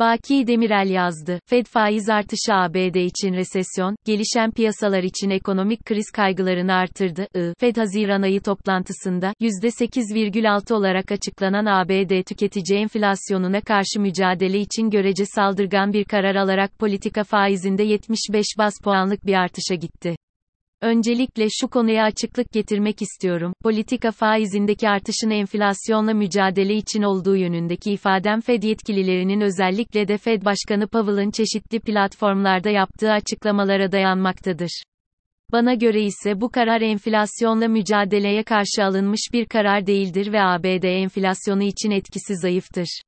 Baki Demirel yazdı. Fed faiz artışı ABD için resesyon, gelişen piyasalar için ekonomik kriz kaygılarını artırdı. I, Fed Haziran ayı toplantısında %8,6 olarak açıklanan ABD tüketici enflasyonuna karşı mücadele için görece saldırgan bir karar alarak politika faizinde 75 bas puanlık bir artışa gitti. Öncelikle şu konuya açıklık getirmek istiyorum. Politika faizindeki artışın enflasyonla mücadele için olduğu yönündeki ifadem Fed yetkililerinin özellikle de Fed Başkanı Powell'ın çeşitli platformlarda yaptığı açıklamalara dayanmaktadır. Bana göre ise bu karar enflasyonla mücadeleye karşı alınmış bir karar değildir ve ABD enflasyonu için etkisi zayıftır.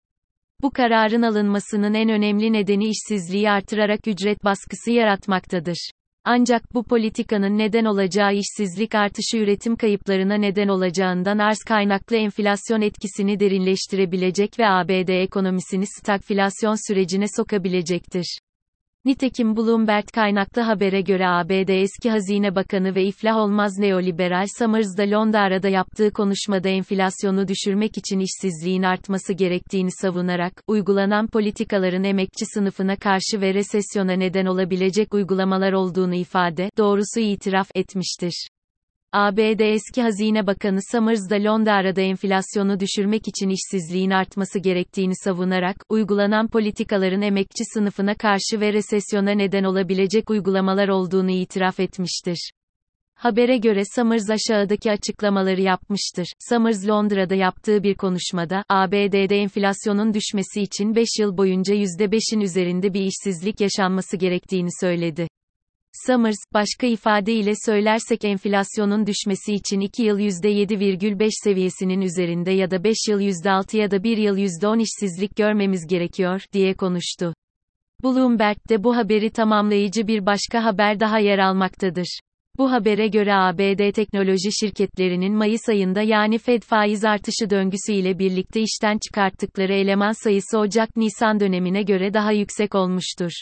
Bu kararın alınmasının en önemli nedeni işsizliği artırarak ücret baskısı yaratmaktadır. Ancak bu politikanın neden olacağı işsizlik artışı üretim kayıplarına neden olacağından arz kaynaklı enflasyon etkisini derinleştirebilecek ve ABD ekonomisini stagflasyon sürecine sokabilecektir. Nitekim Bloomberg kaynaklı habere göre ABD eski Hazine Bakanı ve iflah olmaz neoliberal Summers da Londra'da yaptığı konuşmada enflasyonu düşürmek için işsizliğin artması gerektiğini savunarak, uygulanan politikaların emekçi sınıfına karşı ve resesyona neden olabilecek uygulamalar olduğunu ifade, doğrusu itiraf etmiştir. ABD eski Hazine Bakanı Summers da Londra'da enflasyonu düşürmek için işsizliğin artması gerektiğini savunarak, uygulanan politikaların emekçi sınıfına karşı ve resesyona neden olabilecek uygulamalar olduğunu itiraf etmiştir. Habere göre Summers aşağıdaki açıklamaları yapmıştır. Summers Londra'da yaptığı bir konuşmada, ABD'de enflasyonun düşmesi için 5 yıl boyunca %5'in üzerinde bir işsizlik yaşanması gerektiğini söyledi. Summers, başka ifadeyle söylersek enflasyonun düşmesi için 2 yıl %7,5 seviyesinin üzerinde ya da 5 yıl %6 ya da 1 yıl %10 işsizlik görmemiz gerekiyor, diye konuştu. Bloomberg'de bu haberi tamamlayıcı bir başka haber daha yer almaktadır. Bu habere göre ABD teknoloji şirketlerinin Mayıs ayında yani Fed faiz artışı döngüsü ile birlikte işten çıkarttıkları eleman sayısı Ocak-Nisan dönemine göre daha yüksek olmuştur.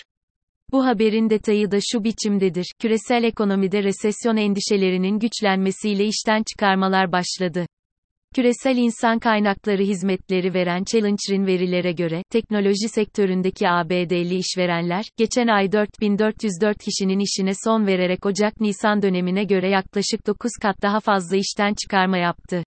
Bu haberin detayı da şu biçimdedir. Küresel ekonomide resesyon endişelerinin güçlenmesiyle işten çıkarmalar başladı. Küresel insan kaynakları hizmetleri veren Challenger'in verilere göre, teknoloji sektöründeki ABD'li işverenler, geçen ay 4404 kişinin işine son vererek Ocak-Nisan dönemine göre yaklaşık 9 kat daha fazla işten çıkarma yaptı.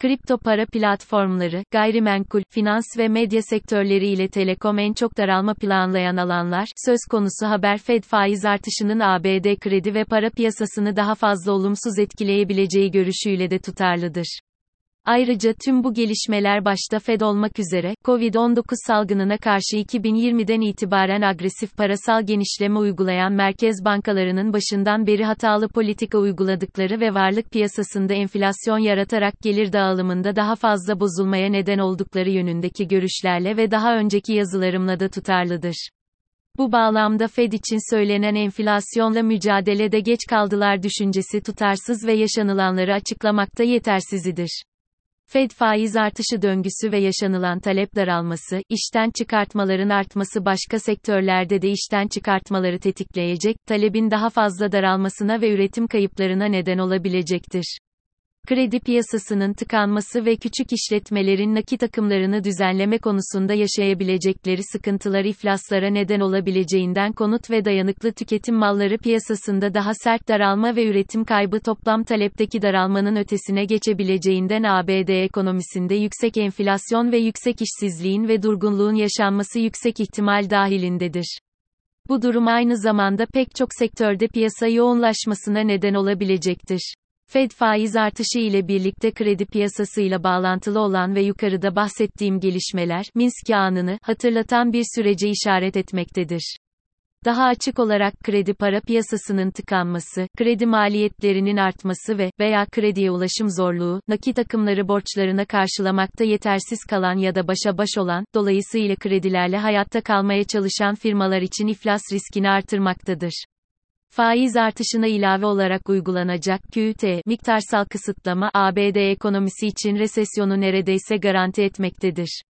Kripto para platformları, gayrimenkul, finans ve medya sektörleri ile telekom en çok daralma planlayan alanlar, söz konusu haber Fed faiz artışının ABD kredi ve para piyasasını daha fazla olumsuz etkileyebileceği görüşüyle de tutarlıdır. Ayrıca tüm bu gelişmeler başta Fed olmak üzere, Covid-19 salgınına karşı 2020'den itibaren agresif parasal genişleme uygulayan merkez bankalarının başından beri hatalı politika uyguladıkları ve varlık piyasasında enflasyon yaratarak gelir dağılımında daha fazla bozulmaya neden oldukları yönündeki görüşlerle ve daha önceki yazılarımla da tutarlıdır. Bu bağlamda Fed için söylenen enflasyonla mücadelede geç kaldılar düşüncesi tutarsız ve yaşanılanları açıklamakta yetersizidir. Fed faiz artışı döngüsü ve yaşanılan talep daralması, işten çıkartmaların artması başka sektörlerde de işten çıkartmaları tetikleyecek, talebin daha fazla daralmasına ve üretim kayıplarına neden olabilecektir kredi piyasasının tıkanması ve küçük işletmelerin nakit akımlarını düzenleme konusunda yaşayabilecekleri sıkıntılar iflaslara neden olabileceğinden konut ve dayanıklı tüketim malları piyasasında daha sert daralma ve üretim kaybı toplam talepteki daralmanın ötesine geçebileceğinden ABD ekonomisinde yüksek enflasyon ve yüksek işsizliğin ve durgunluğun yaşanması yüksek ihtimal dahilindedir. Bu durum aynı zamanda pek çok sektörde piyasa yoğunlaşmasına neden olabilecektir. Fed faiz artışı ile birlikte kredi piyasasıyla bağlantılı olan ve yukarıda bahsettiğim gelişmeler, Minsk anını hatırlatan bir sürece işaret etmektedir. Daha açık olarak kredi para piyasasının tıkanması, kredi maliyetlerinin artması ve veya krediye ulaşım zorluğu, nakit akımları borçlarına karşılamakta yetersiz kalan ya da başa baş olan, dolayısıyla kredilerle hayatta kalmaya çalışan firmalar için iflas riskini artırmaktadır. Faiz artışına ilave olarak uygulanacak QT miktarsal kısıtlama ABD ekonomisi için resesyonu neredeyse garanti etmektedir.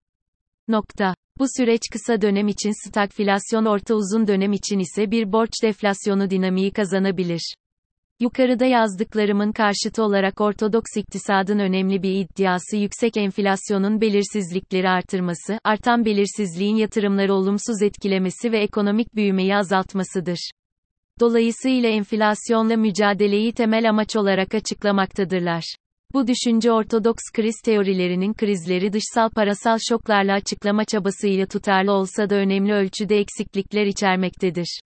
Nokta. Bu süreç kısa dönem için stagflasyon orta uzun dönem için ise bir borç deflasyonu dinamiği kazanabilir. Yukarıda yazdıklarımın karşıtı olarak Ortodoks iktisadın önemli bir iddiası yüksek enflasyonun belirsizlikleri artırması, artan belirsizliğin yatırımları olumsuz etkilemesi ve ekonomik büyümeyi azaltmasıdır. Dolayısıyla enflasyonla mücadeleyi temel amaç olarak açıklamaktadırlar. Bu düşünce Ortodoks kriz teorilerinin krizleri dışsal parasal şoklarla açıklama çabasıyla tutarlı olsa da önemli ölçüde eksiklikler içermektedir.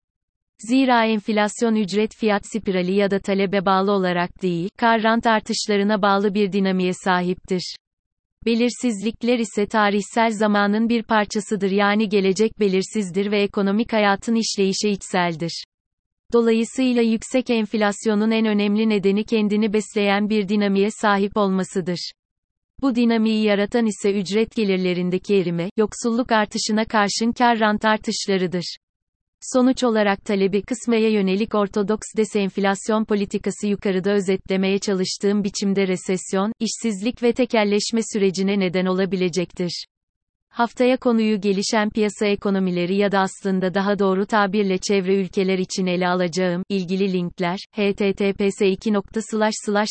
Zira enflasyon ücret fiyat spirali ya da talebe bağlı olarak değil, kar rant artışlarına bağlı bir dinamiğe sahiptir. Belirsizlikler ise tarihsel zamanın bir parçasıdır yani gelecek belirsizdir ve ekonomik hayatın işleyişe içseldir. Dolayısıyla yüksek enflasyonun en önemli nedeni kendini besleyen bir dinamiğe sahip olmasıdır. Bu dinamiği yaratan ise ücret gelirlerindeki erime, yoksulluk artışına karşın kar rant artışlarıdır. Sonuç olarak talebi kısmaya yönelik ortodoks desenflasyon politikası yukarıda özetlemeye çalıştığım biçimde resesyon, işsizlik ve tekelleşme sürecine neden olabilecektir. Haftaya konuyu gelişen piyasa ekonomileri ya da aslında daha doğru tabirle çevre ülkeler için ele alacağım. ilgili linkler https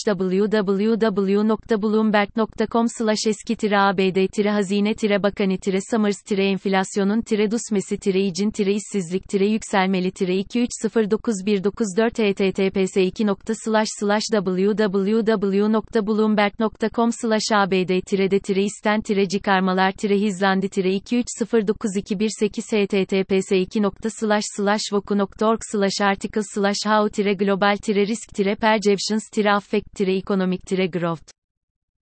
www.bloomberg.com eski abd hazine bakani summers enflasyonun dusmesi icin işsizlik yükselmeli 2309194 https www.bloomberg.com abd de isten çıkarmalar hizla Zandi-2309218 https 2 voku.org article how global risk perceptions affect economic growth